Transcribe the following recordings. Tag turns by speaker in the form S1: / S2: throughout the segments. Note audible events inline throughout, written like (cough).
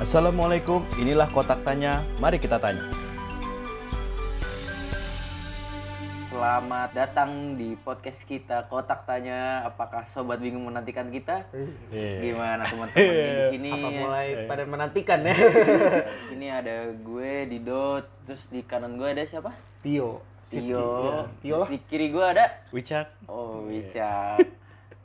S1: Assalamualaikum, inilah kotak tanya. Mari kita tanya.
S2: Selamat datang di podcast kita Kotak Tanya. Apakah sobat bingung menantikan kita?
S1: Iya.
S2: Gimana teman-teman di sini?
S3: Apa mulai pada menantikan ya? (laughs)
S2: Di sini ada gue Dido, terus di kanan gue ada siapa?
S3: Tio.
S2: Tio.
S3: Iya, Tio
S2: Terus
S3: lah.
S2: di kiri gue ada
S1: Wicak.
S2: Oh, bisa.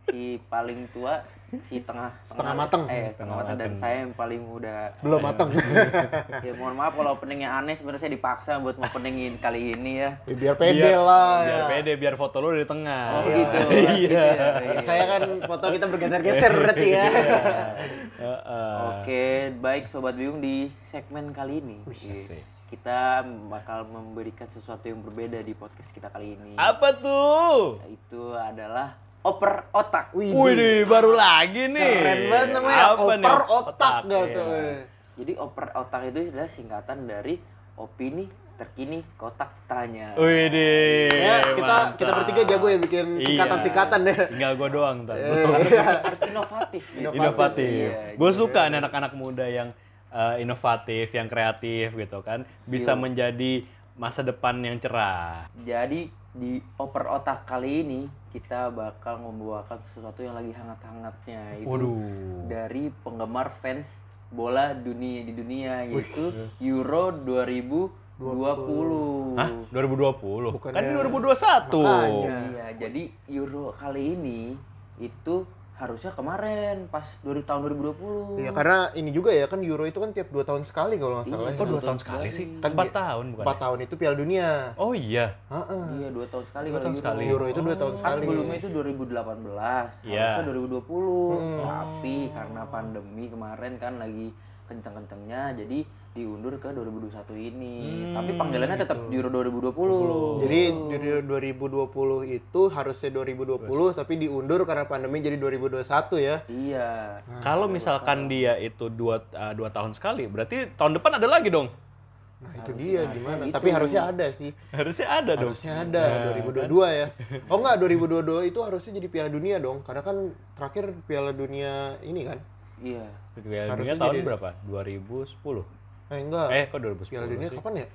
S2: si paling tua, si tengah
S3: Setengah mateng.
S2: Eh, setengah mateng dan saya yang paling muda.
S3: Belum mateng. (laughs)
S2: Ya mohon maaf kalau openingnya aneh sebenarnya saya dipaksa buat ngopeningin kali ini ya.
S3: Ya, biar pede lah.
S1: Biar
S3: ya.
S1: pede, biar foto lu di tengah.
S2: Oh (laughs)
S3: Iya.
S2: gitu.
S1: Iya.
S2: gitu ya.
S3: Karena saya kan foto kita bergeser-geser berarti ya.
S1: Heeh. (laughs)
S2: Oke, baik sobat bingung di segmen kali ini. Kita bakal memberikan sesuatu yang berbeda di podcast kita kali ini.
S1: Apa tuh?
S2: Itu adalah oper otak.
S3: Wih,
S1: Wih, baru lagi nih.
S3: keren banget namanya.
S1: Apa nih?
S3: Oper otak gak
S1: iya.
S3: tuh.
S2: Jadi oper otak itu adalah singkatan dari opini terkini kotak tanya.
S1: Wih, deh.
S3: Ya, kita kita bertiga jago ya bikin
S1: Iya.
S3: singkatan-singkatan ya.
S1: Tinggal gue doang ntar. (laughs)
S2: Harus inovatif. gitu.
S1: inovatif.
S2: Iya,
S1: gue
S2: gitu.
S1: suka nih anak-anak muda yang eh, inovatif, yang kreatif gitu kan, bisa
S2: Iya.
S1: menjadi masa depan yang cerah.
S2: Jadi di oper otak kali ini kita bakal membawakan sesuatu yang lagi hangat-hangatnya itu
S1: Waduh.
S2: dari penggemar fans bola dunia di dunia yaitu Euro 2020.
S1: Hah? 2020?
S3: Bukannya-
S1: Kan ini 2021.
S3: Makanya.
S2: Iya, jadi Euro kali ini itu harusnya kemarin pas 2000 tahun 2020.
S3: Iya karena ini juga ya kan Euro itu kan tiap dua tahun sekali kalau nggak salah.
S2: Iya.
S1: Kok
S3: ya.
S1: dua tahun sekali sih?
S3: Kan
S1: Empat
S3: dia-
S1: tahun bukan?
S3: Empat tahun itu Piala Dunia.
S1: Oh iya.
S3: Heeh.
S2: Iya, dua tahun sekali
S1: Dua
S2: kalau
S1: tahun
S2: Euro.
S1: sekali.
S3: Euro itu dua tahun
S2: Pas
S3: sekali.
S2: sebelumnya itu 2018,
S1: Iya.
S2: harusnya 2020.
S3: Hmm.
S2: Tapi karena pandemi kemarin kan lagi kenceng-kencengnya jadi diundur ke 2021 ini.
S1: Hmm,
S2: Tapi panggilannya tetap Euro 2020.
S3: Jadi dari 2020 itu harusnya 2020 tapi diundur karena pandemi jadi 2021 ya.
S2: Iya.
S1: Kalau misalkan dia itu dua, eh, dua tahun sekali, berarti tahun depan ada lagi dong?
S3: Nah, itu dia gimana?
S2: gitu.
S3: Tapi harusnya ada sih.
S1: Harusnya ada dong.
S3: Harusnya ada
S1: Nah,
S3: 2022 ya. Oh enggak 2022 itu harusnya jadi Piala Dunia dong karena kan terakhir Piala Dunia ini kan.
S2: Iya.
S1: Piala
S3: Harusnya
S1: Dunia tahun
S3: jadi-
S1: berapa? 2010.
S3: Eh enggak.
S1: Eh, kok 2010
S3: Piala Dunia
S1: sih?
S3: kapan ya?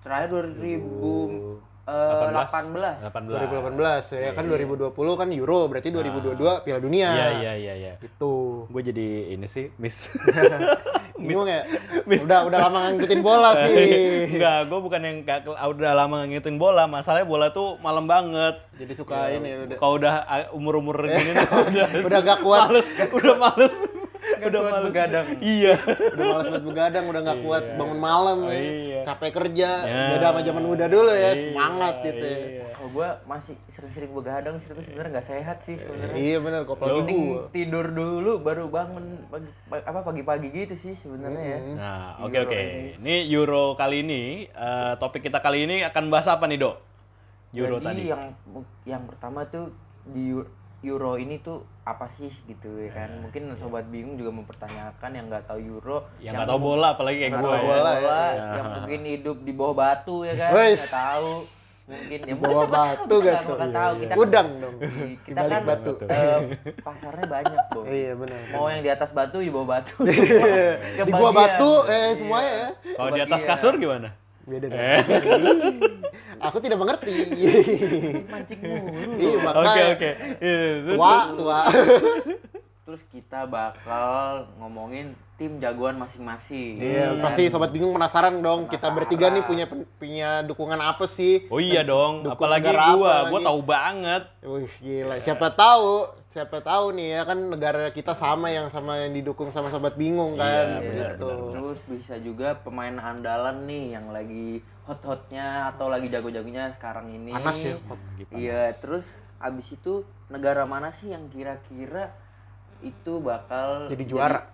S2: Terakhir 2018.
S1: 18.
S3: 2018 ya kan 2020 kan Euro berarti 2022 Piala Dunia.
S1: Iya, iya, iya, iya.
S3: Gitu.
S1: Gue jadi ini sih, miss. (laughs)
S3: Bingung ya? Udah udah lama ngikutin bola (laughs) sih.
S1: Enggak, gue bukan yang kayak udah lama ngikutin bola. Masalahnya bola tuh malam banget.
S3: Jadi suka ini ya udah.
S1: Kalau udah ah, umur-umur gini tuh (laughs) udah
S3: Udah gak kuat.
S1: males, udah males. Udah
S2: kuat
S1: males.
S2: begadang. (laughs)
S1: Iya.
S3: Udah malas buat begadang, udah nggak kuat bangun malam,
S1: Oh,
S3: ya.
S1: iya.
S3: capek kerja,
S1: Ya.
S3: beda sama zaman muda dulu ya,
S1: Iya,
S3: semangat gitu. ya.
S1: iya.
S2: Oh, gua masih sering-sering begadang sih, tapi sebenarnya nggak sehat sih sebenarnya.
S3: Iya benar, kok gua.
S2: tidur dulu baru bangun pagi, pa- apa pagi-pagi gitu sih sebenarnya ya.
S1: Nah, oke oke.
S2: ini.
S1: Ini Euro kali ini eh, topik kita kali ini akan bahas apa nih, Dok? Euro
S2: Jadi
S1: tadi.
S2: yang yang pertama tuh di Euro ini tuh apa sih gitu ya kan? Mungkin sobat bingung juga mempertanyakan yang nggak tahu Euro,
S1: Yang nggak tahu bola apalagi kayak gue. ya.
S3: bola,
S2: bola,
S3: ya.
S2: yang mungkin hidup di bawah batu ya kan? Nggak tahu. Mungkin ya mungkin
S3: bawah
S2: tahu
S3: batu
S2: kita nggak
S3: gitu.
S2: bakal tahu. Kita kan-
S3: Udang dong.
S2: Kita
S3: balik
S2: kan
S3: batu.
S2: eh, pasarnya banyak, Bro.
S3: Iya benar.
S2: Mau yang di atas batu, di bawah batu. (laughs)
S3: Di gua batu eh semuanya ya.
S1: Kalau di atas kasur gimana?
S3: Beda dong.
S1: Eh. (laughs)
S3: Aku tidak mengerti.
S2: Mancing mulu.
S3: Iya
S1: Oke
S3: makanya
S1: oke. Iya, terus-
S3: tua tua. (laughs)
S2: Terus kita bakal ngomongin tim jagoan masing-masing.
S3: Iya,
S2: kan?
S3: pasti sobat bingung penasaran dong. Kita
S2: Penasaran.
S3: bertiga nih punya punya dukungan apa sih?
S1: Oh iya dong,
S3: Dukung
S1: apalagi gua,
S3: apa
S1: gua tahu banget.
S3: Wih, gila. Siapa tahu, siapa tahu nih ya kan negara kita sama yang sama yang didukung sama sobat bingung kan.
S1: Iya, benar,
S3: gitu.
S2: Terus bisa juga pemain andalan nih yang lagi hot-hotnya atau lagi jago-jagonya sekarang ini.
S3: Panas ya, hot.
S2: Iya, terus abis itu negara mana sih yang kira-kira itu bakal
S3: Jadi juara.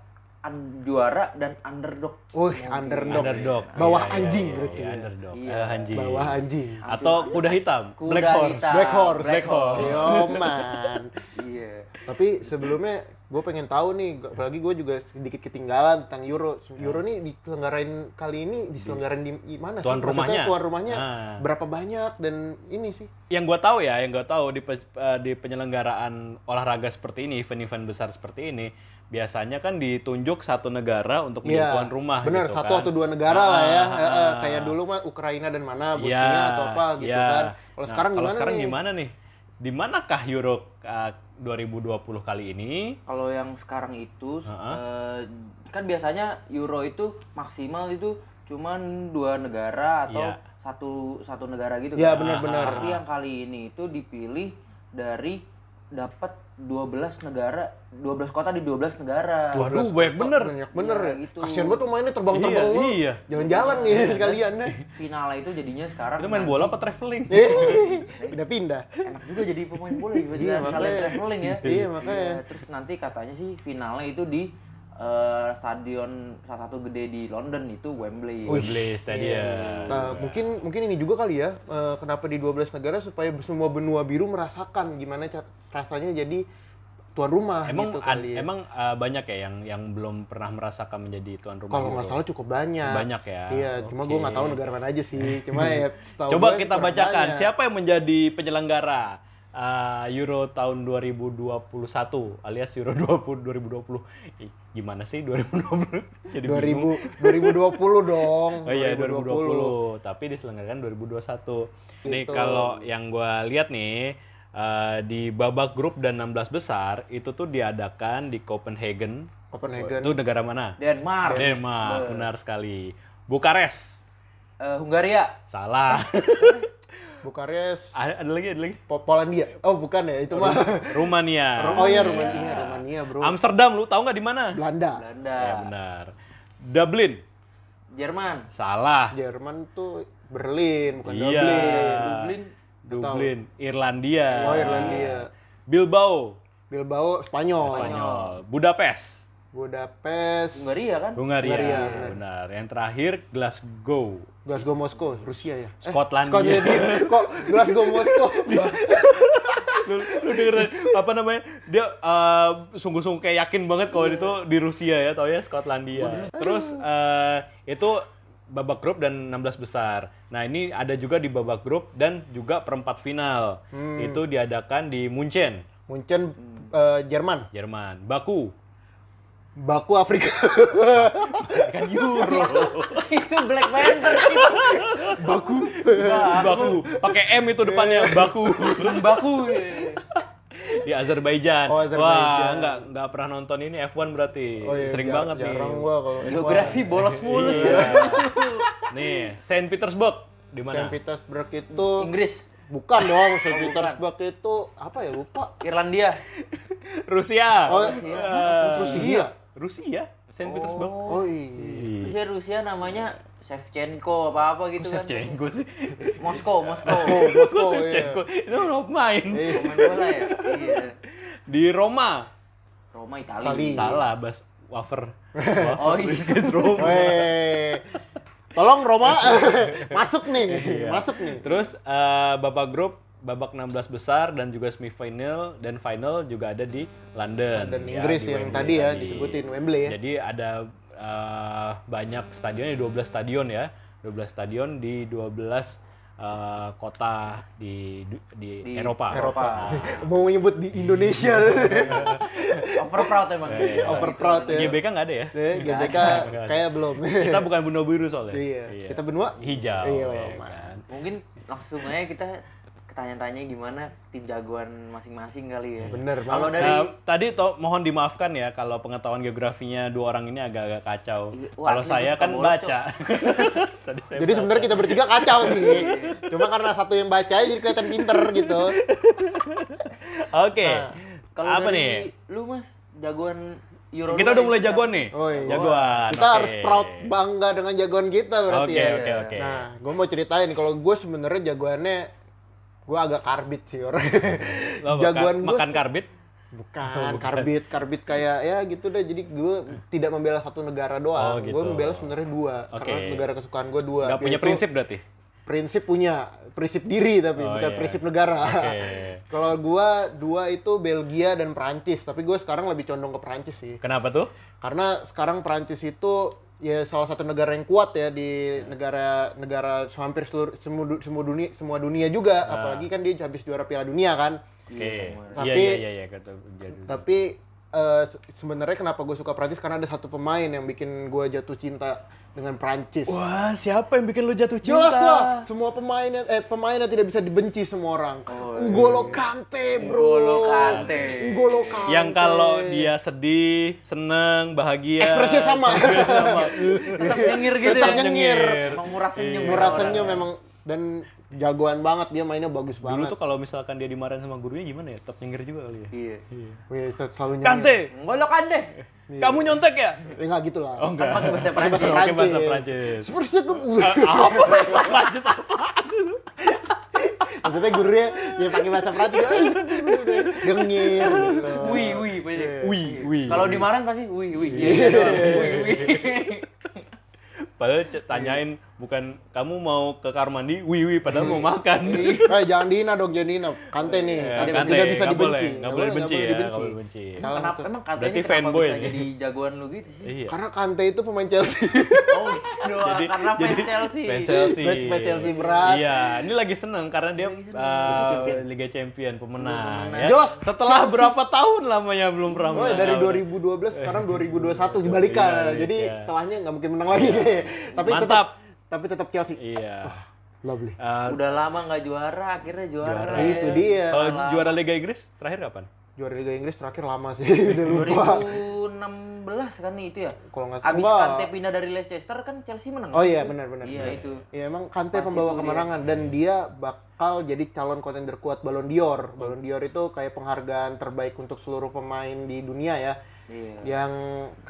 S2: Un- juara dan underdog.
S3: Wih, underdog.
S1: Underdog.
S3: Bawah
S1: Iya, iya,
S3: anjing
S1: iya,
S3: berarti
S1: iya,
S3: ya.
S1: underdog.
S2: Iya.
S1: Eh, anjing.
S3: Bawah anjing.
S1: Atau kuda hitam,
S2: Kuda
S1: black horse.
S2: hitam.
S3: Black horse.
S2: Black horse.
S3: Yoman.
S2: Iya.
S3: Tapi sebelumnya gue pengen tahu nih, apalagi gue juga sedikit ketinggalan tentang Euro. Euro nih diselenggarain kali ini diselenggarain di mana
S1: Tuan
S3: sih? Maksudnya
S1: rumahnya.
S3: Tuan rumahnya
S1: Nah.
S3: berapa banyak dan ini sih?
S1: Yang gua tahu ya, yang gua tahu di pe- eh, di penyelenggaraan olahraga seperti ini, event-event besar seperti ini, biasanya kan ditunjuk satu negara untuk menjadi
S3: Iya,
S1: tuan rumah
S3: bener
S1: gitu
S3: satu
S1: kan.
S3: atau dua negara lah ya,
S1: Ah,
S3: Eh, eh,
S1: ah.
S3: kayak dulu mah Ukraina dan mana,
S1: Iya,
S3: Bosnia atau apa gitu
S1: iya.
S3: kan. Kalau
S1: Nah,
S3: sekarang
S1: kalau
S3: gimana
S1: sekarang
S3: nih?
S1: gimana nih? Di manakah Euro uh, 2020 kali ini?
S2: Kalau yang sekarang itu
S1: Heeh.
S2: eh, kan biasanya Euro itu maksimal itu cuman dua negara atau
S1: Iya.
S2: satu satu negara gitu
S3: Iya,
S2: kan.
S3: benar-benar.
S2: Tapi yang kali ini itu dipilih dari dapat 12 negara, 12 kota di 12 negara.
S1: Waduh,
S3: 12
S1: banyak bener.
S3: Banyak bener
S2: Iya,
S3: ya.
S2: gitu.
S3: Kasian banget pemainnya terbang-terbang
S1: Iya, iya.
S3: Jalan-jalan nih sekalian deh.
S2: Finalnya itu jadinya sekarang
S1: Itu main bola apa traveling? (laughs)
S3: Pindah-pindah.
S2: enak juga jadi pemain bola juga
S3: Iya,
S2: sekalian traveling ya.
S3: Iya, makanya.
S2: terus nanti katanya sih finalnya itu di eh, stadion salah satu gede di London itu Wembley.
S1: Wembley Stadium.
S3: Nah, mungkin mungkin ini juga kali ya, eh, kenapa di 12 negara supaya semua benua biru merasakan gimana rasanya jadi tuan rumah
S1: Emang
S3: gitu kali ya.
S1: emang uh, banyak ya yang yang belum pernah merasakan menjadi tuan rumah.
S3: Kalau nggak
S1: Euro?
S3: salah cukup banyak.
S1: Banyak ya.
S3: Iya, cuma
S1: Oke.
S3: gue nggak tahu negara mana aja sih. (laughs) Cuma ya
S1: Coba
S3: gue
S1: kita bacakan
S3: banyak.
S1: siapa yang menjadi penyelenggara uh, Euro tahun 2021 alias Euro 20 2020. Ih, gimana sih 2020? (laughs) Jadi bingung.
S3: 2000 2020 dong. (laughs)
S1: Oh iya 2020, tapi diselenggarakan 2021. Nih
S3: Gitu.
S1: kalau yang gua lihat nih eh, di babak grup dan 16 besar itu tuh diadakan di Copenhagen.
S3: Copenhagen.
S1: Itu negara mana?
S2: Denmark,
S1: Denmark, benar sekali. Bukares.
S2: Eh, Hungaria,
S1: Salah. (laughs)
S3: Bukares.
S1: ada, ada lagi, ada lagi.
S3: Po- Polandia. Oh, bukan ya, itu mah.
S1: Rumania.
S3: Oh iya, Rumania, Rumania, Bro.
S1: Amsterdam, lu tahu nggak di mana?
S3: Belanda.
S2: Belanda,
S1: Ya benar. Dublin.
S2: Jerman,
S1: Salah.
S3: Jerman tuh Berlin, bukan
S1: Iya.
S3: Dublin.
S2: Dublin,
S1: Dublin. Irlandia.
S3: Oh, Irlandia.
S1: Bilbao.
S3: Bilbao, Spanyol.
S1: Spanyol. Budapest.
S3: Budapest.
S2: Hungaria kan?
S1: Hungaria,
S3: Hungaria,
S1: benar.
S3: benar.
S1: Yang terakhir Glasgow.
S3: Glasgow, Moskow, Rusia ya? Eh,
S1: Skotlandia.
S3: Skotlandia. Kok Glasgow, Moskow? (laughs)
S1: lu, lu denger apa namanya? Dia eh, sungguh-sungguh kayak yakin banget kalau itu di Rusia ya, tau ya Skotlandia. Terus eh, itu babak grup dan 16 besar. Nah, ini ada juga di babak grup dan juga perempat final. Itu diadakan di Munchen,
S3: Munchen, eh, Jerman.
S1: Jerman. Baku.
S3: Baku, Afrika. (laughs)
S1: Kan Euro.
S2: itu Black Panther itu.
S3: Baku.
S1: Baku. Pakai M itu depannya, Baku.
S2: Baku. (laughs)
S1: di Azerbaijan.
S3: Oh,
S1: Wah,
S3: Azerbaijan.
S1: nggak nggak pernah nonton ini F1 berarti.
S3: Oh iya,
S1: Sering
S3: jar-
S1: banget nih.
S3: jarang gua kalau
S2: Geografi bolos mulus
S1: Iya.
S2: ya. (laughs)
S1: Nih, Saint Petersburg di
S3: Saint
S1: mana?
S3: Petersburg itu
S2: Inggris,
S3: bukan dong, Saint
S2: Oh, bukan.
S3: Petersburg itu apa ya lupa.
S2: Irlandia.
S1: Rusia.
S3: Oh,
S1: Eh,
S3: Rusia.
S1: Rusia, Saint Petersburg.
S3: Oh iya.
S2: Rusia Rusia namanya Shevchenko apa apa gitu kan.
S1: Shevchenko sih.
S2: Moskow, Moskow.
S3: Oh,
S1: Kok
S3: Moskow iya.
S1: Shevchenko? Itu orang main.
S3: Eh,
S2: Pemain bola ya. Iya.
S1: Di Roma.
S2: Roma Italia.
S3: Itali.
S1: Salah, Bas Wafer. (laughs)
S2: Oh, iya.
S1: Biskuit Roma.
S3: Tolong Roma (laughs) masuk nih,
S1: Iya.
S3: masuk nih.
S1: Terus eh, babak grup babak 16 besar dan juga semifinal dan final juga ada di London.
S3: Dan
S1: Ya,
S3: Inggris
S1: di
S3: yang
S1: Wembley
S3: tadi ya disebutin Wembley ya.
S1: Jadi ada eh, banyak stadion, 12 stadion ya. 12 stadion di 12 eh, kota di di,
S2: Di
S1: Eropa.
S2: Eropa. (laughs)
S3: Mau nyebut di Indonesia. (laughs)
S2: Over proud emang.
S1: Iya.
S3: Over proud ya.
S1: GBK nggak ada ya?
S3: Eh, GBK (laughs) kayak belum.
S1: Kita bukan benua biru soalnya.
S3: Iya. Kita benua
S1: hijau.
S3: Iya,
S1: ya
S3: Mas.
S1: kan?
S2: Mungkin langsung aja kita tanya-tanya gimana tim jagoan masing-masing kali ya.
S3: Bener
S2: Kalau
S3: banget.
S2: dari
S1: Eh, tadi toh mohon dimaafkan ya kalau pengetahuan geografinya dua orang ini agak-agak kacau.
S2: Iya, wah,
S1: kalau saya kan
S2: bolos,
S1: baca. (laughs) tadi saya
S3: Jadi sebenarnya kita bertiga kacau sih. Cuma karena satu yang baca aja jadi kelihatan pinter gitu. (laughs)
S1: Oke.
S3: Nah,
S2: kalau
S1: Apa
S2: dari
S1: nih?
S2: lu Mas jagoan Euro
S1: Kita udah mulai jagoan nih.
S3: Oh, iya.
S1: Jagoan.
S3: Kita
S1: oke.
S3: harus proud bangga dengan jagoan kita berarti
S1: Oke,
S3: ya.
S1: oke, oke.
S3: Nah, gue mau ceritain kalau gue sebenarnya jagoannya gue agak karbit sih orang. (laughs) Jagoan gue
S1: makan karbit?
S3: bukan karbit, karbit kayak ya gitu deh. Jadi gue tidak membela satu negara doang.
S1: Oh, gitu.
S3: Gue membela sebenarnya dua.
S1: Oke.
S3: Karena negara kesukaan gue dua.
S1: Gak punya prinsip berarti?
S3: Prinsip punya, prinsip diri tapi
S1: Oh,
S3: bukan
S1: iya.
S3: prinsip negara.
S1: Oke. (laughs)
S3: Kalau gua dua itu Belgia dan Prancis, tapi gue sekarang lebih condong ke Prancis sih.
S1: Kenapa tuh?
S3: Karena sekarang Prancis itu ya salah satu negara yang kuat ya di negara negara hampir seluruh semua, semua dunia semua dunia juga, apalagi kan dia habis juara Piala Dunia kan.
S1: Oke. Iya,
S3: Tapi-
S1: iya, iya, iya, kata jadi.
S3: Tapi eh, se- sebenarnya kenapa gue suka Prancis karena ada satu pemain yang bikin gue jatuh cinta dengan Prancis.
S1: Wah, siapa yang bikin lu jatuh cinta?
S3: Jelas lah, semua pemainnya eh pemainnya tidak bisa dibenci semua orang.
S2: Oh,
S3: N'Golo Kante, bro.
S2: N'Golo Kante.
S3: N'Golo Kante.
S1: Yang kalau dia sedih, seneng, bahagia.
S3: Ekspresinya sama.
S1: ekspresinya sama.
S2: Tetap nyengir gitu
S3: Tetap
S2: ya.
S3: nyengir.
S2: Emang murah senyum.
S1: Iya.
S2: ya
S3: Murah senyum memang dan jagoan banget dia mainnya bagus
S1: Dulu
S3: banget.
S1: tuh kalau misalkan dia dimarahin sama gurunya gimana ya? Tetap nyengir juga kali ya.
S2: Iya.
S1: Iya.
S3: Wih, selalu nyanyi.
S1: Kante,
S2: N'Golo Kante.
S1: kamu nyontek ya?
S3: Ya enggak gitu lah.
S1: Oh enggak.
S2: Pakai bahasa Prancis.
S1: Pakai bahasa Prancis.
S3: Seperti itu.
S1: apa bahasa Prancis apa?
S3: Maksudnya gurunya ya pakai bahasa Prancis. Eh, Dengir gitu.
S2: Wih, wih, banyak.
S1: Wih, wih.
S2: Kalau dimarahin pasti wih, wih. Iya, doang. Wih, wih.
S1: Padahal tanyain bukan kamu mau ke kamar mandi, wih wih, padahal mau makan.
S3: Eh jangan dihina dong, jangan dihina. Kante nih,
S1: Ya,
S3: Kante
S1: Kante,
S3: tidak bisa
S1: nggak
S3: dibenci.
S1: boleh, nggak boleh dibenci ya, nggak boleh dibenci.
S3: Salah
S2: Kenapa emang katanya
S1: Berarti
S2: kenapa
S1: fanboy
S2: bisa
S1: nih.
S2: jadi jagoan lu gitu sih?
S1: Iya.
S3: Karena Kante itu pemain Chelsea.
S2: Oh. (laughs)
S1: Jadi
S2: karena fans
S1: jadi
S2: Chelsea.
S1: fans Chelsea.
S3: Fans- fans Chelsea berat.
S1: Iya, ini lagi seneng karena dia
S2: Lagi seneng.
S1: uh,
S3: Champion.
S1: Liga Champion pemenang. Ya.
S3: Jelas.
S1: Setelah berapa tahun lamanya belum pernah
S3: Oh,
S1: menang.
S3: dari 2012 sekarang 2021 dibalikan.
S1: Iya,
S3: Jadi
S1: iya.
S3: setelahnya nggak mungkin menang lagi. (laughs) tapi
S1: Mantap.
S3: tetap tapi tetap Chelsea.
S1: Iya.
S3: Lovely.
S1: Uh,
S2: Udah lama nggak juara, akhirnya juara.
S1: Juara.
S3: Itu dia.
S1: Kalau juara Liga Inggris terakhir kapan?
S3: Juara Liga Inggris terakhir lama sih, (laughs) udah lupa.
S2: 2016 kan itu ya.
S3: Kalau nggak
S2: Abis
S3: salah.
S2: Kante pindah dari Leicester kan Chelsea menang.
S3: Oh iya benar benar.
S2: Iya,
S3: benar.
S2: itu.
S3: Iya emang Kante pembawa
S2: dia.
S3: kemenangan dan dia bakal jadi calon kontender kuat Ballon d'Or. Ballon d'Or itu kayak penghargaan terbaik untuk seluruh pemain di dunia ya.
S2: Iya.
S3: Yang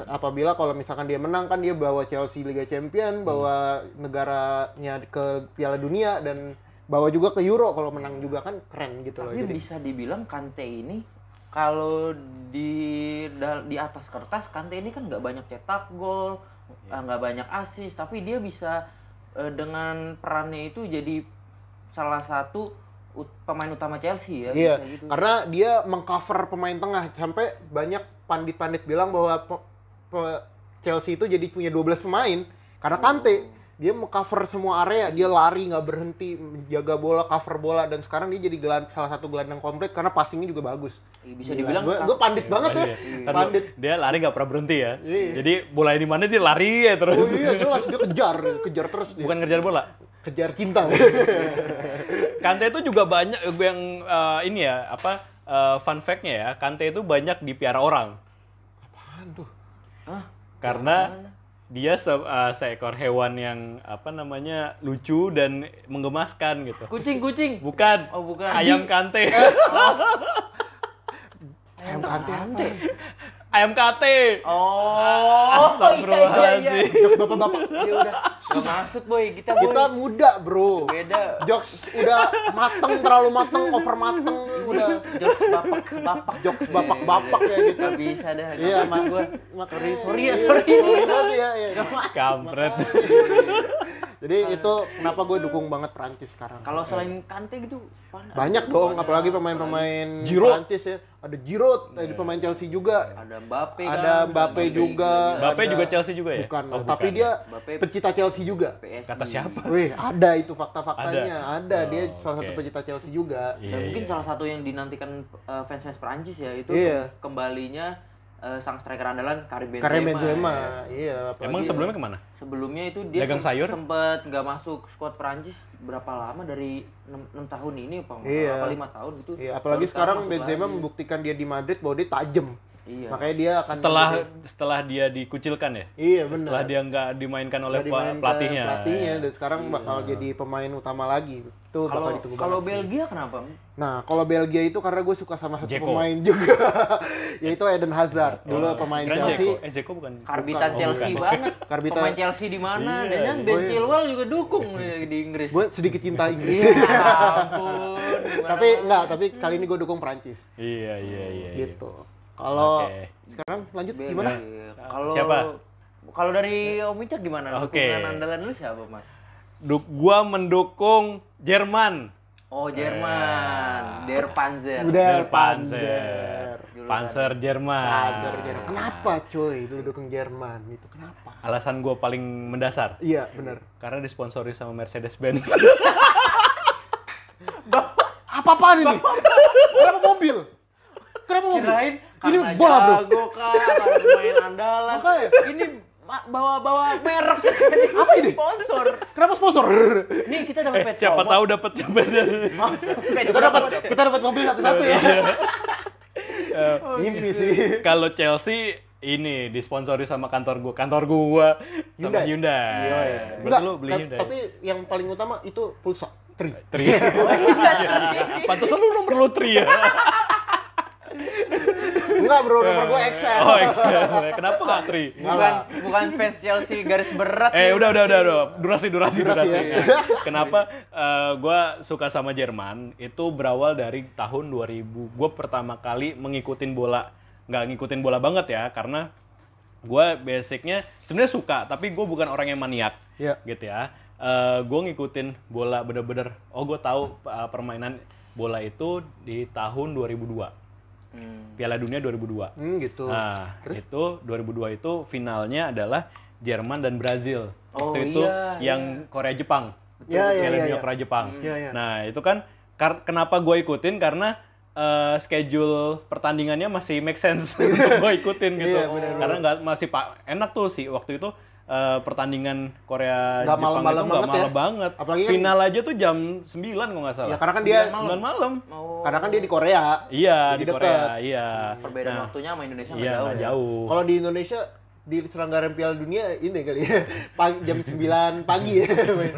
S3: apabila kalau misalkan dia menang kan dia bawa Chelsea Liga Champion, bawa negaranya ke Piala Dunia dan bawa juga ke Euro kalau menang juga kan keren gitu loh.
S2: Tapi bisa dibilang Kante ini kalau di di atas kertas Kante ini kan nggak banyak cetak gol,
S3: Iya.
S2: eh, nggak banyak assist, tapi dia bisa eh, dengan perannya itu jadi salah satu ut- pemain utama Chelsea ya.
S3: Iya,
S2: gitu.
S3: karena dia mengcover pemain tengah sampai banyak pandit-pandit bilang bahwa Chelsea itu jadi punya 12 pemain karena Kante dia mengcover semua area, dia lari nggak berhenti, menjaga bola, cover bola dan sekarang dia jadi gelan, salah satu gelandang komplit karena passingnya juga bagus.
S2: bisa dibilang
S3: gue gue pandit banget ya,
S1: Ntar dulu,
S3: pandit.
S1: Dia lari nggak pernah berhenti ya.
S3: Iya.
S1: Jadi bola di mana dia lari ya
S3: Oh
S1: terus.
S3: iya jelas dia kejar, kejar terus dia.
S1: Bukan ngejar bola.
S3: kejar cinta. (laughs)
S1: Kante itu juga banyak yang eh, ini ya apa eh, fun fact-nya ya. Kante itu banyak dipiara orang
S3: Apaan tuh?
S2: Hah?
S1: karena? Dia se- eh, seekor hewan yang apa namanya lucu dan menggemaskan gitu.
S2: Kucing, kucing.
S1: Bukan.
S2: Oh, bukan.
S1: Ayam kante. (laughs)
S3: Ayam Kante apa?
S1: Ayam kate.
S2: Oh,
S1: Astagfirullahaladzim.
S2: iya, iya, iya.
S3: Bapak-bapak.
S2: Ya udah, nggak masuk boy, kita boy.
S3: Kita muda, Bro.
S2: beda.
S3: Jokes udah mateng, terlalu mateng, over mateng, udah
S2: Jokes bapak bapak.
S3: jokes bapak-bapak ya gitu.
S2: Gak bisa dah. nggak
S3: Iya, mak
S2: gua.
S3: mak-
S2: Sorry, sorry ya,
S3: iya,
S2: sorry.
S3: banget ya, iya.
S1: Kampret.
S3: Jadi itu kenapa gue dukung banget Prancis sekarang.
S2: Kalau selain Kante gitu, mana?
S3: banyak dong, apalagi pemain-pemain
S1: Giroud.
S3: Prancis ya. Ada Giroud, ada pemain Chelsea juga.
S2: Ada Mbappe kan.
S3: Ada Mbappe juga. Ada-
S1: juga Chelsea juga ya?
S3: Bukan,
S1: Oh,
S3: tapi
S1: bukan
S3: dia
S2: Mbappe
S3: pecinta Chelsea juga.
S2: PSG.
S1: Kata siapa?
S3: Wih, ada itu fakta-faktanya.
S1: Ada?
S3: Ada, dia
S1: Oh,
S3: salah satu pecinta Chelsea juga.
S2: Dan
S1: Iya,
S2: mungkin
S1: iya.
S2: salah satu yang dinantikan uh, fans-fans Perancis ya itu
S3: Iya.
S2: kembalinya uh, sang striker andalan Karim Benzema.
S3: Karim Benzema,
S2: ya.
S3: iya. apalagi-
S1: Emang sebelumnya ke mana?
S2: Sebelumnya itu dia
S1: Dagang sayur?
S2: sempet nggak masuk skuad Perancis berapa lama dari 6, tahun ini apa
S3: Iya.
S2: apa 5 tahun gitu.
S3: Iya, apalagi sekarang Benzema
S2: lagi.
S3: membuktikan dia di Madrid bahwa dia tajam.
S2: Iya.
S3: Makanya dia akan
S1: Setelah
S3: menjadi-
S1: setelah dia dikucilkan ya?
S3: Iya, benar.
S1: Setelah dia nggak dimainkan oleh
S3: Nggak dimainkan
S1: pelatihnya.
S3: pelatihnya dan sekarang
S2: Iya.
S3: bakal jadi pemain utama lagi. Itu bakal
S2: Kalau
S3: ditunggu
S2: kalau
S3: banget sih.
S2: Belgia kenapa?
S3: Nah, kalau Belgia itu karena gue suka sama satu
S1: Dzeko.
S3: pemain juga, (laughs) yaitu Eden Hazard. Dulu
S1: Oh,
S3: pemain Chelsea.
S1: Zeko. Eh Zeko bukan.
S2: Karbitan
S3: Bukan,
S2: Chelsea
S1: bukan.
S2: banget. (laughs)
S3: Karbitan-
S2: Pemain Chelsea di mana?
S1: Iya,
S2: Dan
S1: iya.
S2: Ben
S3: Oh, iya.
S2: Chilwell juga dukung di Inggris.
S3: Gue sedikit cinta Inggris.
S2: Iya, (laughs) ampun. gimana
S3: tapi
S2: mau?
S3: enggak, tapi kali ini gue dukung Prancis.
S1: Iya, iya, iya. iya.
S3: Kalau
S1: Oke.
S3: sekarang lanjut
S2: Belgia.
S3: gimana?
S2: Kalau
S1: Siapa?
S2: Kalau dari Om Ica gimana?
S1: Oke.
S2: Dukungan andalan lu siapa, Mas?
S1: Du- gua mendukung Jerman.
S2: Oh, Jerman. Der Panzer.
S1: Der Panzer.
S3: Panzer.
S1: Jerman.
S3: Panzer Jerman. Kenapa coy lu dukung Jerman? Itu kenapa?
S1: Alasan gua paling mendasar.
S3: Iya, benar.
S1: Karena disponsori sama Mercedes-Benz. (laughs)
S3: Apa-apaan ini? Kenapa mobil? Kenapa mobil?
S2: Kirain
S3: Ini bola, Bro.
S2: jago kah, pemain andalan.
S3: Makanya.
S2: Ini bawa-bawa merek. (laughs)
S3: Apa ini?
S2: Sponsor.
S3: Kenapa sponsor?
S2: Nih kita dapat
S1: Eh,
S2: pet
S1: siapa
S2: promo.
S1: tahu dapat siapa
S2: Oh,
S3: kita dapat kita dapat mobil satu-satu ya. (laughs)
S1: Eh,
S3: Mimpi sih.
S1: Kalau Chelsea ini disponsori sama kantor gua, kantor gua sama
S3: Hyundai.
S1: Hyundai.
S3: Iya, Enggak,
S1: lu beli Hyundai.
S3: tapi yang paling utama itu pulsa. Tri.
S1: Tri. (laughs) Pantesan lu nomor lu Tri ya.
S3: Enggak bro, nomor gue XL.
S1: Oh, XL. Kenapa nggak Tri?
S2: Bukan bukan fans Chelsea garis berat.
S1: Eh udah udah udah udah durasi durasi
S3: Durasi,
S1: durasi.
S3: ya. (laughs)
S1: Kenapa eh, gua suka sama Jerman? Itu berawal dari tahun 2000. Gue pertama kali mengikutin bola, nggak ngikutin bola banget ya, karena gua basicnya sebenarnya suka, tapi gue bukan orang yang maniak,
S3: Iya.
S1: gitu ya. Eh gue ngikutin bola bener-bener. Oh gue tahu eh, permainan bola itu di tahun 2002.
S2: Hmm.
S1: Piala Dunia 2002.
S3: Hmm gitu.
S1: Nah, itu 2002 itu finalnya adalah Jerman dan Brazil.
S2: Oh,
S1: Waktu itu
S2: iya,
S1: yang Korea Jepang.
S3: Iya, iya,
S1: Piala
S3: iya,
S1: Dunia
S3: iya.
S1: Korea Jepang.
S3: Iya, iya.
S1: Nah, itu kan kar- kenapa gue ikutin karena eh, schedule pertandingannya masih make sense (laughs) untuk gue ikutin gitu.
S3: Iya, benar,
S1: karena nggak masih pak enak tuh sih waktu itu eh, pertandingan Korea
S3: Nggak
S1: Jepang
S3: malam-malam
S1: itu nggak
S3: banget ya.
S1: malam banget.
S3: Apalagi kan-
S1: Final aja tuh jam 9 kalau nggak salah.
S3: Ya karena kan dia
S1: 9 malam.
S2: Mau
S3: karena kan dia di Korea.
S1: Iya, di
S3: deket.
S1: Korea, iya.
S2: perbedaan
S1: Nah,
S2: waktunya sama Indonesia
S1: Iya,
S2: jauh. ya?
S1: jauh.
S3: Kalau di Indonesia di selenggaran Piala Dunia ini kali ya. (laughs) Pagi, jam 9 pagi ya.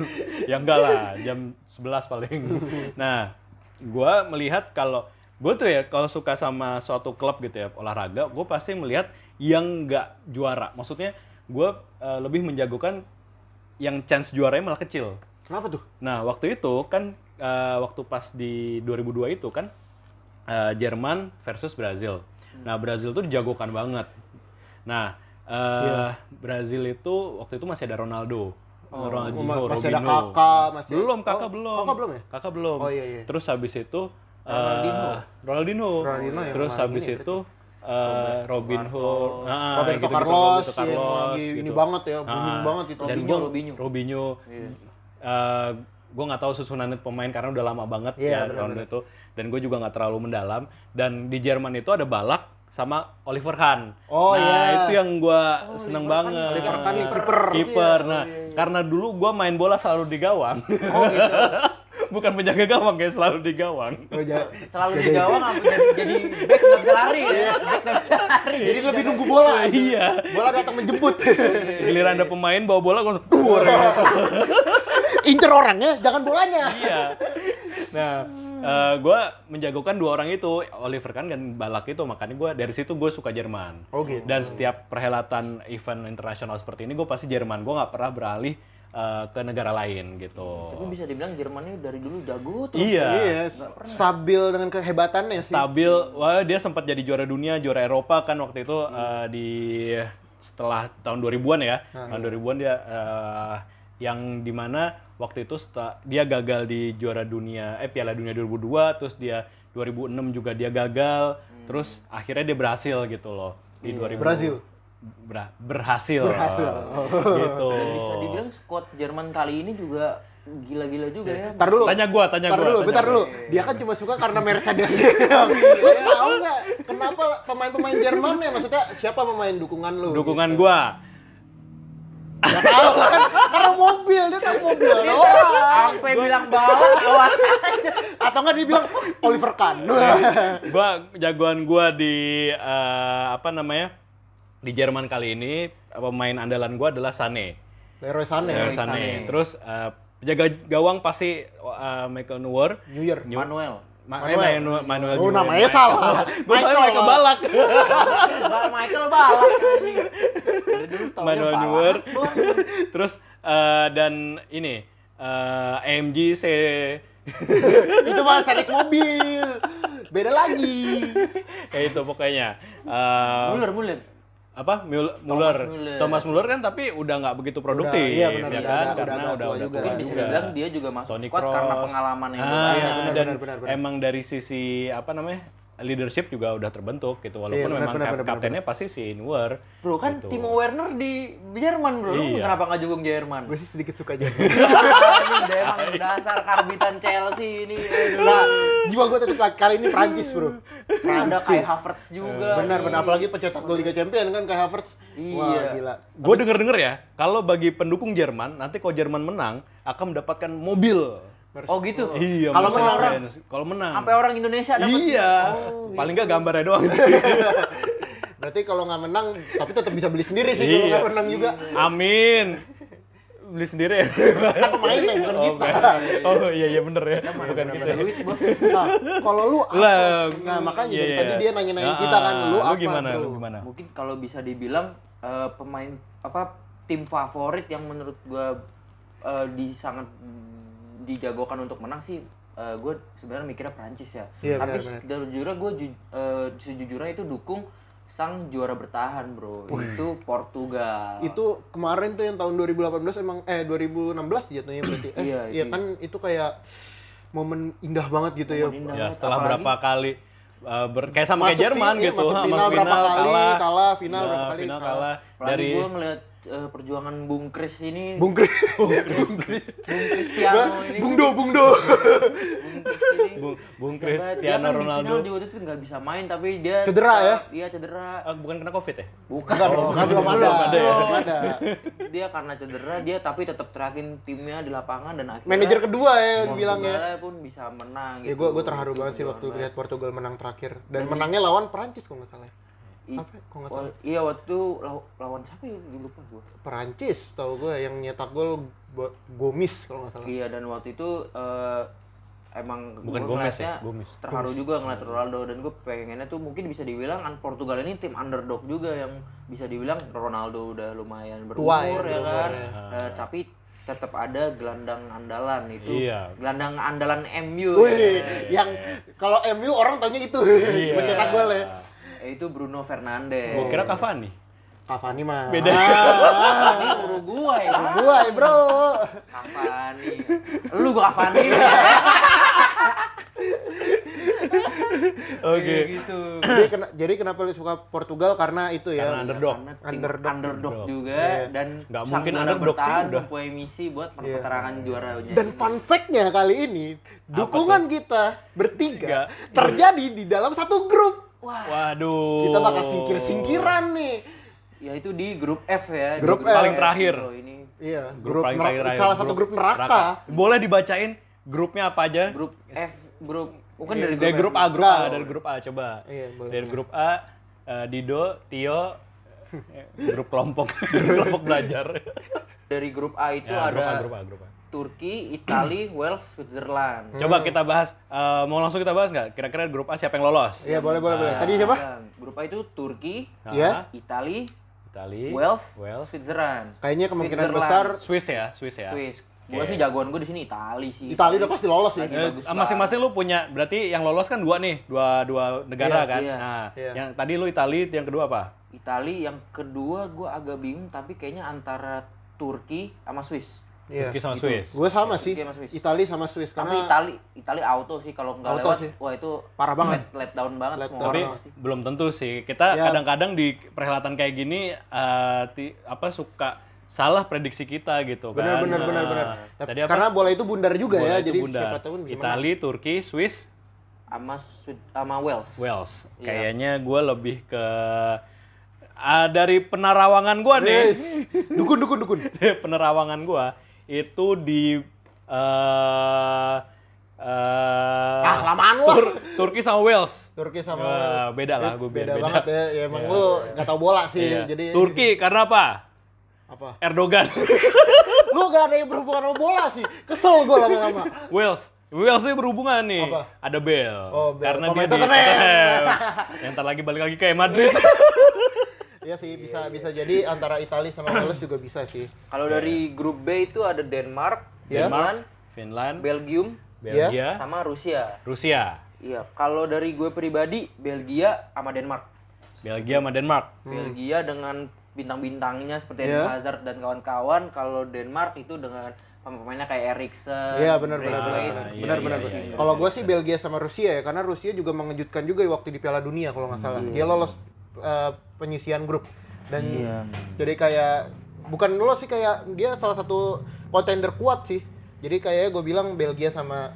S3: (laughs)
S1: ya enggak lah, jam 11 paling. (laughs) Nah, gua melihat kalau gue tuh ya kalau suka sama suatu klub gitu ya olahraga, gue pasti melihat yang nggak juara. Maksudnya gue eh, lebih menjagokan yang chance juaranya malah kecil.
S3: Kenapa tuh?
S1: Nah, waktu itu kan eh, waktu pas di 2002 itu kan eh, Jerman versus Brazil. Nah, Brazil tuh dijagokan banget. Nah, eh, Brazil itu waktu itu masih ada Ronaldo. Ronaldinho,
S3: masih ada
S1: Robinho.
S3: kakak, masih
S1: Belum, kakak
S3: Oh,
S1: belum.
S3: Kakak belum ya?
S1: Kakak belum.
S3: Oh, iya, iya.
S1: Terus habis itu
S2: Ronaldinho.
S1: Ronaldinho.
S3: Ronaldinho yang
S1: Terus habis
S3: ini
S1: itu eh, Robinho, nah,
S3: Roberto
S1: gitu-gitu,
S3: Carlos,
S1: Roberto
S3: yang
S1: Carlos,
S3: lagi ini
S1: gitu.
S3: banget ya, booming
S1: Ah,
S3: banget itu.
S1: Dan
S2: Robinho,
S1: gua,
S2: Robinho.
S1: Robinho.
S2: Iya.
S1: eh, gue nggak tahu susunan pemain karena udah lama banget
S3: Iya,
S1: ya tahun itu dan gue juga nggak terlalu mendalam dan di Jerman itu ada Balak sama Oliver Kahn.
S3: Oh,
S1: nah
S3: iya.
S1: itu yang gue seneng
S2: Oliver Kahn.
S1: banget.
S3: Oliver Kahn nih kiper.
S1: Kiper.
S2: Iya,
S1: Nah
S2: oh, iya, iya.
S1: karena dulu gue main bola selalu di gawang.
S2: Oh gitu. (laughs)
S1: Bukan penjaga gawang kayak selalu di gawang.
S3: Oh, ja-
S2: Selalu di gawang apa jadi jadi back nggak bisa lari ya. Back nggak bisa lari.
S3: Jadi lebih nunggu bola.
S1: Iya.
S3: Bola datang menjemput.
S1: Giliran ada pemain bawa bola gue tuh
S3: Incer orangnya, jangan bolanya.
S1: iya. Nah, eh, gue menjagokan dua orang itu, Oliver Kahn dan Balak itu, makanya gue dari situ gue suka Jerman.
S3: Oh, gitu.
S1: Dan setiap perhelatan event internasional seperti ini, gue pasti Jerman. Gue nggak pernah beralih eh, ke negara lain gitu.
S2: Tapi bisa dibilang Jerman ini dari dulu jago terus.
S1: Iya.
S3: Iya, stabil dengan kehebatannya sih.
S1: Stabil, wah dia sempat jadi juara dunia, juara Eropa kan waktu itu eh, di setelah tahun 2000-an ya. Tahun 2000-an dia eh, yang di mana waktu itu setelah, dia gagal di juara dunia eh Piala Dunia 2002 terus dia 2006 juga dia gagal terus akhirnya dia berhasil gitu loh di 2000
S3: Brazil.
S1: Bra- berhasil
S3: Berhasil.
S1: gitu
S2: Dan bisa dibilang squad Jerman kali ini juga gila-gila juga ya.
S3: Tar dulu.
S1: tanya gua tanya
S3: Bentar
S1: gua
S3: dulu,
S1: tanya
S3: bentar dulu. Dia kan cuma suka karena Mercedes. lu tahu nggak kenapa pemain-pemain Jerman ya maksudnya siapa pemain dukungan lu?
S1: dukungan
S3: gitu?
S1: gua
S3: Nggak tahu kan karena mobil dia tahu mobil doang.
S2: Sampai bilang balak awas aja.
S3: Atau nggak dia bilang Oliver Kahn.
S1: gua jagoan gua di eh, apa namanya di Jerman kali ini pemain andalan gua adalah Sané.
S3: Leroy Sané.
S1: Leroy
S2: Sané.
S1: Sané. Terus eh, penjaga gawang pasti eh, Michael Neuer.
S3: New Year.
S1: New-
S2: Manuel.
S1: Ma-
S3: Manuel.
S1: eh, Manuel, Manuel
S3: Oh,
S1: Neuer.
S3: namanya salah.
S1: Gua soalnya Michael Balak.
S2: Mbak Michael balak
S1: Manuel Neuer. Terus eh, dan ini eh, AMG C (laughs)
S3: Itu mah series mobil. Beda lagi.
S1: kayak itu pokoknya. Eh,
S2: Muller, Muller.
S1: Apa Mul- Muller.
S2: Muller.
S1: Thomas Muller kan tapi udah nggak begitu produktif
S3: iya benar,
S1: ya
S3: udah-
S1: kan
S3: udah-
S1: karena
S3: udah
S1: udah
S3: tua
S1: udah
S3: juga.
S1: tua
S2: Mungkin bisa dibilang dia juga masuk
S1: Toni
S2: squad karena
S1: Kroos.
S2: pengalaman yang
S1: ah,
S2: udah banyak.
S3: Iya, benar,
S1: dan
S3: benar, benar, benar.
S1: emang dari sisi apa namanya leadership juga udah terbentuk gitu walaupun
S3: Iya, benar,
S1: memang
S3: benar,
S1: kap-
S3: benar,
S1: kaptennya pasti si Neuer
S2: Bro kan
S1: Gitu.
S2: Timo Werner di Jerman bro, lu
S1: Iya.
S2: kenapa nggak junggung Jerman?
S3: Gue sih sedikit suka aja. (laughs)
S2: ini emang dasar karbitan Chelsea ini. Aduh.
S3: nah, jiwa gue tetap kali ini Prancis bro.
S2: Ada Kai. Havertz juga.
S3: Benar,
S2: nih.
S3: benar. Apalagi pencetak gol Liga Champion kan Kai Havertz. Wah,
S2: Iya.
S3: gila.
S1: gue denger denger ya kalau bagi pendukung Jerman nanti kalau Jerman menang akan mendapatkan mobil
S2: Oh gitu.
S1: iya
S3: Kalau menang.
S1: Benz. kalau menang
S2: Sampai orang Indonesia dapat.
S1: iya
S2: Oh,
S1: paling nggak gambarnya doang sih (laughs)
S3: Berarti kalau nggak menang, tapi tetap bisa beli sendiri sih kalau
S1: Iya.
S3: nggak menang juga.
S1: amin beli sendiri ya
S3: Kan pemainnya bukan
S1: oh,
S3: kita.
S1: oh iya iya bener ya
S2: Mana
S1: bukan kita
S2: duit bos.
S3: Nah, kalau lu apa?
S1: lah
S3: Nah, makanya
S1: iya,
S3: dari
S1: iya.
S3: tadi dia nanya-nanya
S1: Ah,
S3: kita kan, lu apa,
S1: gimana lu gimana
S2: Mungkin kalau bisa dibilang eh, pemain apa tim favorit yang menurut gua eh, di sangat dijagokan untuk menang sih eh, gue sebenarnya mikirnya Prancis ya.
S3: Iya,
S2: Tapi
S3: benar,
S2: sejujurnya gue sejujurnya itu dukung sang juara bertahan bro. Itu Portugal.
S3: Itu kemarin tuh yang tahun 2018 emang eh 2016 jatuhnya berarti. Eh,
S2: Iya,
S3: iya kan itu kayak momen indah banget gitu ya.
S2: Momen indah.
S1: ya
S2: banget,
S1: setelah
S2: apalagi-
S1: berapa kali uh, ber- kayak sama kayak Jerman
S3: fi- iya,
S1: gitu
S3: masuk
S1: ha,
S3: final
S1: masuk
S3: berapa
S1: final
S3: kali,
S1: kalah
S3: kalah, final
S1: Nah,
S3: berapa kali,
S1: final
S3: kalah.
S1: kalah dari
S2: gue ngeliat eh, perjuangan Bung Kris ini.
S3: Bung Kris.
S2: Bung Kris. Bung Cristiano ini.
S3: Bung Do, Bung Do.
S2: Bung Kris ini.
S1: Bung, Bung Cristiano
S2: kan di
S1: Ronaldo
S2: juga tuh nggak bisa main tapi dia
S3: Cedera ya?
S2: Iya cedera.
S1: Ah, bukan kena covid ya
S2: Bukan.
S3: Enggak dong, kan belum ada.
S1: ada ya?
S3: Belum ada.
S2: Dia karena cedera dia tapi tetap terakin timnya di lapangan dan akhirnya
S3: Manajer kedua ya bilang ya.
S2: Portugal pun bisa menang
S3: Ya
S2: gitu.
S3: gue gue terharu
S2: Itu
S3: banget sih waktu lihat Portugal menang terakhir dan menangnya lawan Perancis kalau nggak salah. Apa? Kalau nggak salah.
S2: iya waktu law- lawan siapa ya lupa gue.
S3: Perancis tahu gue yang nyetak gol Gomis kalau nggak salah.
S2: Iya dan waktu itu eh, emang
S1: Bukan Gomez ya, Gomis.
S2: terharu juga ngeliat Ronaldo dan gue pengennya tuh mungkin bisa dibilang an Portugal ini tim underdog juga yang bisa dibilang Ronaldo udah lumayan berumur
S3: Tua ya,
S2: ya, kan
S3: ya.
S2: Eh, tapi tetap ada gelandang andalan itu
S1: Iya.
S2: gelandang andalan MU
S3: Wih,
S2: ya.
S3: yang kalau MU orang taunya itu
S1: Iya.
S3: mencetak gol ya.
S2: Eh, itu Bruno Fernandes
S1: gua kira Cavani
S3: Cavani mah.
S1: Beda.
S3: Ah,
S2: ini Uruguay Pak.
S3: gua ya, bro.
S2: Cavani lu gua Cavani
S1: oke
S2: Kayak gitu
S3: jadi, kena- jadi kenapa lu suka Portugal karena itu ya.
S1: Karena underdog.
S2: Karena
S3: Underdog.
S2: underdog, juga
S3: Iya.
S2: dan
S1: Nggak mungkin underdog sih,
S2: bertahan
S1: udah.
S2: mempunyai misi buat
S3: Iya.
S2: perpecahan juaranya.
S3: Dan fun fact-nya kali ini dukungan kita bertiga
S1: Tiga.
S3: terjadi di dalam satu grup.
S2: Wah,
S1: waduh
S3: Kita bakal singkir-singkiran nih.
S2: ya itu di grup F ya. di
S3: Grup
S1: paling
S3: F.
S1: terakhir.
S2: Bro, ini
S3: Iya,
S1: grup, paling
S3: neraka-
S1: terakhir
S3: salah satu grup neraka.
S1: boleh dibacain grupnya apa aja
S2: grup F, grup bukan
S1: Iya,
S2: dari
S1: dari
S2: grup,
S1: grup
S2: F.
S1: A, grup A,
S3: Enggak.
S1: dari grup A coba.
S3: Iya, boleh.
S1: Dari grup A, eh, Dido, Tio, (laughs) eh, grup kelompok, (laughs) grup kelompok belajar.
S2: Dari grup A itu
S1: Ya, grup A,
S2: ada
S1: grup A, grup A.
S2: Turki, Italia, (clears throat) Wales, Switzerland.
S1: Coba kita bahas, eh, mau langsung kita bahas nggak? Kira-kira grup A siapa yang lolos?
S3: Iya, boleh boleh boleh. Tadi siapa?
S2: Dan grup A itu Turki,
S3: Iya.
S2: Italia,
S1: Itali,
S2: Wales,
S1: Wales,
S2: Switzerland.
S3: Kayaknya kemungkinan
S2: Switzerland.
S3: besar
S1: Swiss ya, Swiss ya.
S2: Swiss. Gua
S1: Oke.
S2: sih jagoan gua di sini Italia sih.
S3: Italia udah pasti lolos ya.
S2: Lagi
S1: Eh, masing-masing lu punya, berarti yang lolos kan dua nih, dua dua negara
S3: Iya,
S1: kan.
S2: iya,
S1: nah,
S3: iya.
S1: yang tadi lu Itali, yang kedua apa?
S2: Italia yang kedua gua agak bingung tapi kayaknya antara Turki sama Swiss.
S3: Iya.
S1: Turki sama
S2: gitu.
S1: Swiss.
S3: Gue sama sih.
S2: Turki sama Swiss.
S3: Italia sama Swiss
S2: Tapi
S3: karena
S2: Italia Italia auto sih kalau nggak
S3: Auto
S2: lewat
S3: sih.
S2: wah itu
S3: Parah banget.
S2: let, let down banget
S3: Let
S2: semua
S3: down.
S1: Tapi
S2: pasti.
S1: belum tentu sih. Kita
S3: Ya.
S1: kadang-kadang di perhelatan kayak gini eh, ti- apa suka salah prediksi kita gitu kan.
S3: benar benar benar
S1: Nah,
S3: benar.
S1: Tadi apa?
S3: Karena bola itu bundar juga
S1: Bola
S3: ya,
S1: itu
S3: jadi
S1: bundar.
S3: siapa tahu.
S1: Itali, Turki, Swiss,
S2: sama sama Wales.
S1: Wales.
S2: Iya.
S1: Kayaknya gue lebih ke ah, dari penerawangan gue nih.
S3: Yes. Dukun dukun dukun. (laughs)
S1: penerawangan gue itu di eh eh,
S3: Ah, lamaan lu.
S1: Tur- Turki sama Wales.
S3: Turki sama Wales.
S1: beda lah, gua biar
S3: beda,
S1: beda.
S3: banget ya. Ya emang
S1: Iya.
S3: lu nggak tahu bola sih.
S1: Iya.
S3: Jadi
S1: Turki karena apa?
S3: apa?
S1: Erdogan. (laughs)
S3: Lu gak ada yang berhubungan sama bola sih. Kesel gue lama-lama.
S1: Wales. Wales sih berhubungan nih.
S3: Apa?
S1: Ada Bale.
S3: Oh, Bale.
S1: Karena
S3: Pemain
S1: dia di.
S3: Tottenham.
S1: Yang ntar lagi balik lagi ke Madrid. (laughs)
S3: Iya sih, bisa bisa jadi antara Italia sama Wales juga bisa sih.
S2: Kalau dari grup B itu ada Denmark,
S3: Ya.
S2: Finland,
S1: Finland,
S2: Belgium,
S1: Belgia,
S2: sama Rusia.
S1: Rusia.
S2: Iya, kalau dari gue pribadi Belgia sama Denmark.
S1: Belgia sama Denmark.
S2: Belgia dengan bintang-bintangnya seperti
S3: Iya.
S2: Eden Hazard dan kawan-kawan. Kalau Denmark itu dengan pemain-pemainnya kayak Eriksen.
S3: Iya benar benar benar benar
S1: iya,
S3: benar
S1: iya, iya, iya.
S3: Kalau gue sih Belgia sama Rusia ya karena Rusia juga mengejutkan juga waktu di Piala Dunia kalau nggak salah. Dia lolos eh, penyisian grup dan
S2: Iya.
S3: jadi kayak bukan lolos sih kayak dia salah satu kontender kuat sih. Jadi kayak gue bilang Belgia sama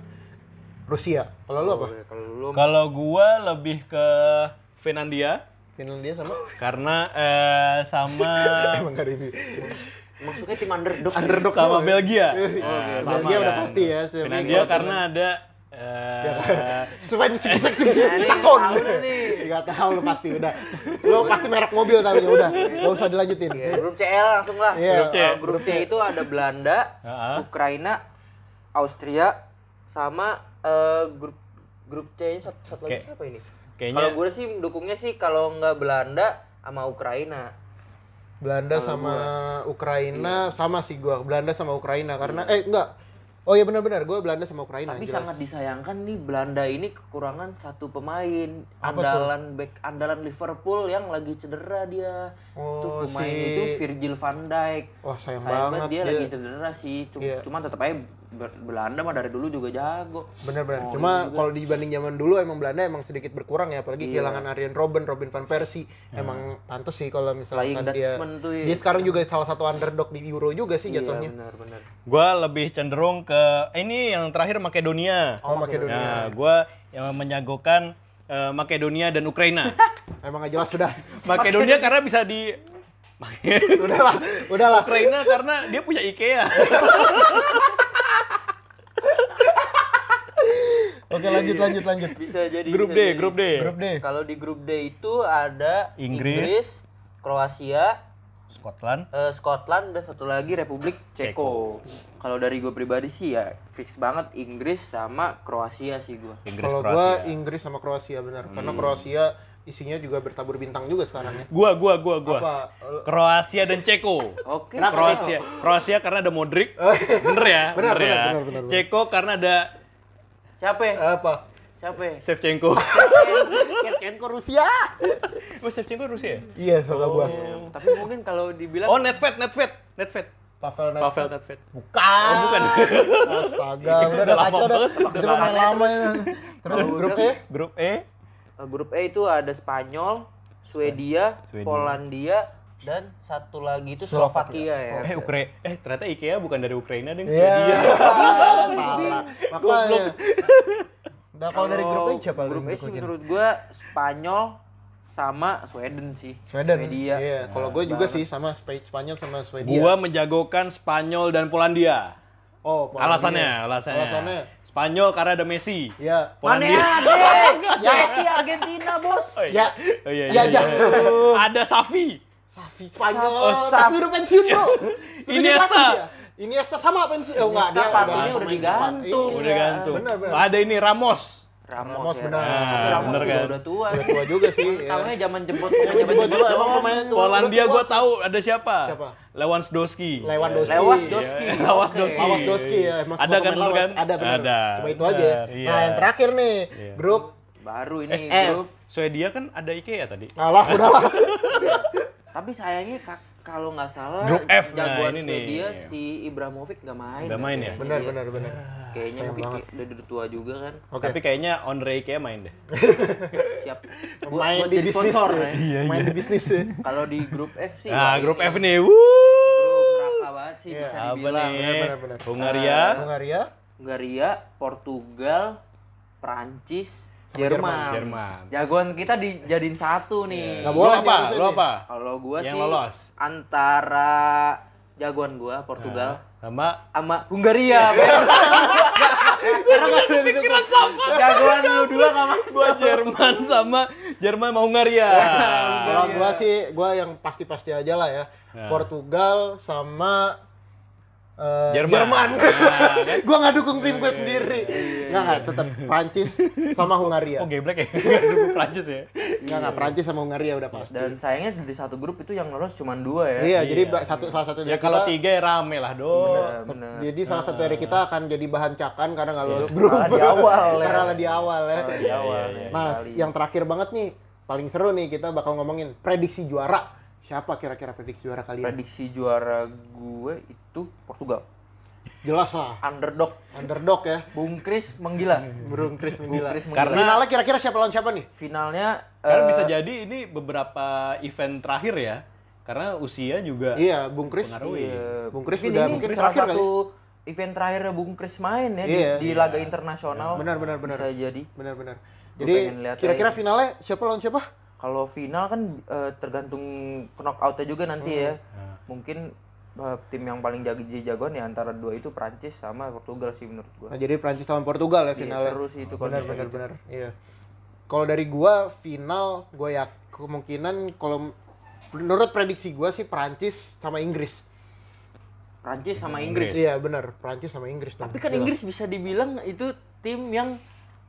S3: Rusia. Kalau lu apa?
S2: Kalau lu
S1: Kalau gua lebih ke Finlandia
S3: Finlandia sama?
S1: karena eh, sama (laughs)
S3: Emang gak
S2: maksudnya tim underdog.
S3: Underdog
S1: sama
S3: semua.
S1: Belgia.
S3: Eh,
S1: Nah, sama
S3: Belgia udah
S1: kan.
S3: pasti ya.
S1: Finlandia karena ada eh,
S3: Sven sik sik sik
S2: Nah, ini
S3: Saxon.
S2: tahu dah nih.
S3: Gak tahu lu pasti udah. Lu pasti merek mobil tapi udah. Gak usah dilanjutin.
S2: Iya, grup CL langsung lah.
S3: Iya.
S1: Grup C.
S2: Kalau grup C itu ada Belanda. Ukraina, Austria, sama eh, grup grup C nya satu, satu lagi siapa ini?
S1: kayaknya
S2: Kalau gue sih dukungnya sih kalau nggak Belanda sama Ukraina.
S3: Belanda sama Ukraina sama sih gua. Belanda sama Ukraina karena eh enggak. Oh iya benar-benar gua Belanda sama Ukraina
S2: Tapi
S3: jelas.
S2: sangat disayangkan nih Belanda ini kekurangan satu pemain
S3: Apa tuh?
S2: andalan back andalan Liverpool yang lagi cedera dia.
S3: Oh,
S2: tuh pemain
S3: si-
S2: itu Virgil van Dijk.
S3: Wah, sayang,
S2: Sayang
S3: banget
S2: dia, lagi cedera sih. Cuma,
S3: Iya.
S2: cuma tetap aja Belanda mah dari dulu juga jago.
S3: Bener-bener.
S2: Oh,
S3: Cuma kalau dibanding zaman dulu emang Belanda emang sedikit berkurang ya, apalagi
S2: Iya.
S3: kehilangan Arjen Robben, Robin van Persie. Emang pantas sih kalau
S2: Flying
S3: misalkan dia
S2: tuh ya.
S3: dia sekarang juga salah satu underdog di Euro juga sih
S2: Iya
S3: jatuhnya.
S2: benar benar.
S1: gua lebih cenderung ke eh, ini yang terakhir Makedonia.
S3: Oh, Makedonia.
S1: Nah, gua yang menyagokan eh, Makedonia dan Ukraina. (laughs)
S3: Emang gak jelas sudah.
S1: Makedonia karena bisa di (laughs)
S3: udahlah, udahlah.
S1: Ukraina karena dia punya IKEA. (laughs)
S3: Oke, lanjut lanjut lanjut.
S2: Bisa jadi
S1: grup
S2: bisa
S1: D,
S2: jadi.
S1: grup D.
S3: Grup D.
S2: Kalau di grup D itu ada
S1: Inggris.
S2: Inggris, Kroasia,
S1: Scotland.
S2: eh, Scotland dan satu lagi Republik Ceko. Kalau dari gue pribadi sih ya fix banget Inggris sama Kroasia sih gue.
S3: Kalau
S1: Kroasia.
S3: gua Inggris sama Kroasia benar. Karena Kroasia isinya juga bertabur bintang juga sekarang ya.
S1: Gua gua gua gua.
S3: Apa? Eh,
S1: Kroasia dan Ceko.
S2: Oke.
S3: Kenapa?
S1: Kroasia, Kroasia karena ada Modric. (laughs) Bener ya?
S3: Benar,
S1: bener ya.
S3: benar, benar, benar.
S1: Ceko karena ada
S2: Siapa? ya?
S3: Apa?
S2: Siapa? ya?
S1: Shevchenko. (laughs)
S3: Shevchenko Rusia.
S1: Oh, Shevchenko Rusia ya?
S3: Iya, salah gua.
S2: Tapi mungkin kalau dibilang
S1: Oh, Netfed, Netfed, Netfed.
S3: Pavel Nedved.
S1: Pavel Netfed.
S3: Bukan.
S1: Oh, bukan.
S3: Astaga, (laughs)
S1: Itu
S3: udah
S1: udah
S3: udah
S1: lama banget.
S3: Itu pemain lama ya. Terus grup
S2: udah-
S3: E?
S1: Grup E,
S2: grup E itu ada Spanyol, Swedia,
S1: Swedia.
S2: Polandia dan satu lagi itu
S3: Slovakia.
S2: Slovakia ya.
S1: eh Ukraina. Eh, ternyata IKEA bukan dari Ukraina deh,
S3: Iya.
S1: Swedia. (laughs)
S3: Salah. Makanya. Nah, kalau dari grup E siapa
S2: Grup
S3: lu
S2: E sih menurut gua Spanyol sama Sweden sih.
S3: Sweden.
S2: Swedia.
S3: Iya, kalau gue juga sih sama Sp- Spanyol sama Swedia.
S1: Gua menjagokan Spanyol dan Polandia.
S3: Oh, Polandia.
S1: Alasannya, alasannya.
S3: Alasannya.
S1: Spanyol karena ada Messi.
S3: Ya.
S2: Mana
S1: Polandia.
S2: ada? (laughs) Messi Argentina, Bos.
S3: Ya.
S1: Oh iya,
S3: Ya,
S1: iya,
S3: ya.
S1: iya. (laughs) Ada Safi.
S3: Safi Spanyol.
S1: Oh,
S3: tapi udah pensiun, Bro. (laughs)
S1: Iniesta.
S3: Iniesta sama pensiun. Oh, enggak, dia
S2: udah
S3: pemain
S2: digantung.
S3: depan.
S1: Udah
S3: Iya,
S1: gantung.
S3: Benar, benar.
S1: Ada ini Ramos.
S2: Ramos,
S3: Ramos
S2: ya.
S3: benar.
S2: Tapi Ramos
S1: bener
S2: juga
S1: kan?
S2: udah tua.
S3: Udah tua juga sih. ya.
S2: Tahunya zaman jemput
S3: Zaman
S2: zaman
S3: jemput juga, emang pemain tua.
S1: Polandia
S3: tua
S1: tahu ada siapa?
S3: Siapa?
S1: Lewandowski.
S3: Lewandowski.
S2: Lewandowski.
S1: Iya, Lewandowski.
S3: Lewandowski ya. emang
S1: Ada kan
S3: pemain
S1: dulu
S3: lawas.
S1: kan?
S3: Ada benar.
S1: Ada.
S3: Cuma itu aja.
S1: Benar, iya.
S3: Nah, yang terakhir nih,
S1: Iya.
S3: grup
S2: Baru ini
S3: Eh.
S2: grup.
S1: Swedia kan ada IKEA tadi.
S3: Alah, udah lah. (laughs)
S2: Tapi sayangnya kak- kalau nggak salah
S1: Grup F, nah,
S2: jagoan
S1: ini nih.
S2: Swedia si Ibrahimovic nggak main.
S1: Nggak main ya?
S2: kayaknya.
S3: Benar, benar, benar.
S2: Kayaknya
S3: Sayang
S2: mungkin
S3: banget.
S2: udah udah tua juga kan.
S3: Oke.
S1: Tapi kayaknya owner IKEA main deh. (laughs)
S2: Siap. Buat,
S3: Main
S2: buat
S3: di
S2: jadi
S3: bisnis.
S2: sponsor
S3: ya.
S2: ya.
S3: Main di bisnis ya. (laughs)
S2: Kalau di grup F sih.
S1: Nah, grup F nih. Wuh.
S2: Grup neraka banget sih
S3: Iya.
S2: bisa dibilang.
S1: nih?
S3: Benar, benar.
S1: Hungaria.
S3: Hungaria.
S2: Hungaria, Portugal, Prancis, Jerman.
S1: Jerman.
S2: Jagoan kita dijadiin satu nih.
S3: Nggak
S1: Lo
S3: boleh
S1: apa?
S3: nih nih.
S1: apa?
S2: Kalau gua
S1: Yang
S2: sih
S1: lolos.
S2: antara jagoan gua Portugal
S1: Sama
S2: sama Hungaria. (laughs) Karena nggak ada pikiran sama. Jagoan lu dua masuk.
S1: gua Jerman sama Jerman sama Hungaria.
S3: Kalau gua sih, gua yang pasti-pasti aja lah ya. Portugal sama eh,
S1: Jerman.
S3: Jerman.
S1: Nah, kan? (laughs)
S3: gua nggak dukung tim gue sendiri. Nggak nggak, tetap Prancis sama Hungaria.
S1: Oh, geblek ya. (laughs) Dukung Prancis ya.
S3: Nggak nggak, Prancis sama Hungaria udah pasti.
S2: Dan sayangnya dari satu grup itu yang lolos cuma dua ya.
S3: Iya, jadi
S1: Iya.
S3: satu salah satu
S1: Ya
S3: dari
S1: kalau
S3: kita-
S1: tiga ya rame lah, do.
S2: Bener, bener.
S3: Jadi salah satu dari kita akan jadi bahan cakan karena nggak lolos
S2: Iya,
S3: grup.
S2: di awal ya.
S3: Karena di awal ya.
S2: Kalah di awal
S1: iya,
S2: ya
S3: Nah,
S2: sekali.
S3: yang terakhir banget nih, paling seru nih kita bakal ngomongin prediksi juara. Siapa kira-kira prediksi juara kalian?
S2: prediksi juara gue itu Portugal.
S3: Jelas lah.
S2: underdog
S3: Underdog ya.
S2: Bung Kris menggila
S3: Burung Chris
S2: Bung
S3: menggila.
S2: Kris menggila
S1: Karena-
S3: Finalnya kira-kira siapa lawan siapa nih?
S2: finalnya
S1: Karena
S2: eh,
S1: bisa jadi ini beberapa event terakhir ya. Karena usia juga
S3: Iya, Bung Kris.
S2: Iya,
S3: Bung Kris
S2: mungkin
S3: udah mungkin terakhir kali.
S2: satu event terakhir Bung Kris main ya di-
S3: Iya.
S2: di, laga internasional
S3: Benar, benar, benar.
S2: bisa jadi
S3: Benar-benar.
S2: Gua
S3: Jadi kira-kira finalnya siapa lawan siapa?
S2: Kalau final kan eh, tergantung knockoutnya juga nanti ya
S3: Hmm.
S2: mungkin eh, tim yang paling jago jagoan ya antara dua itu Prancis sama Portugal sih menurut gua
S3: Nah, jadi Prancis lawan Portugal ya
S2: Iya,
S3: finalnya.
S2: seru sih itu kalau
S3: benar, benar,
S2: gitu.
S3: benar. Iya. Kalau dari gua final, gua ya kemungkinan kalau menurut prediksi gua sih Prancis sama Inggris.
S2: Prancis sama Inggris
S3: Iya, benar. Prancis sama Inggris dong.
S2: tapi kan. Inggris bisa dibilang itu tim yang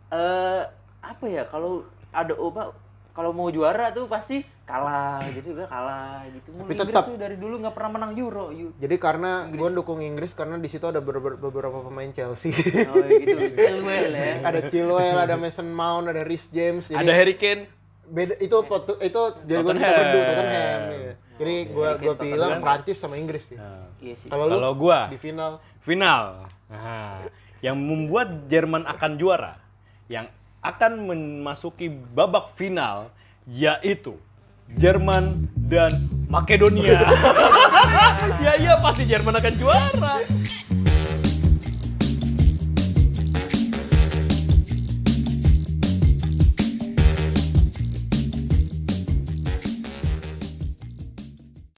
S2: eh apa ya kalau ada apa kalau mau juara tuh pasti kalah gitu juga kalah gitu Mulu
S3: Tapi
S2: Inggris
S3: tetap-
S2: tuh dari dulu nggak pernah menang Euro Yu-
S3: Jadi karena gua dukung Inggris karena di situ ada beber- beberapa pemain Chelsea.
S2: oh gitu (laughs) Chilwell ya
S3: ada Chilwell, ada Mason Mount, ada Rhys James. Jadi
S1: ada Harry Kane.
S3: beda itu Portu- itu jadi gua kita
S1: Tottenham.
S3: berdua Tottenham. iya. Jadi gua
S2: Harry Kane,
S3: gua bilang. Prancis sama Inggris sih.
S1: Nah,
S2: iya sih
S3: Kalau lu
S1: Kalau gua
S3: di final
S1: final. Nah, yang membuat Jerman akan juara, yang akan memasuki babak final yaitu Jerman dan Makedonia. (laughs) ya iya pasti Jerman akan juara.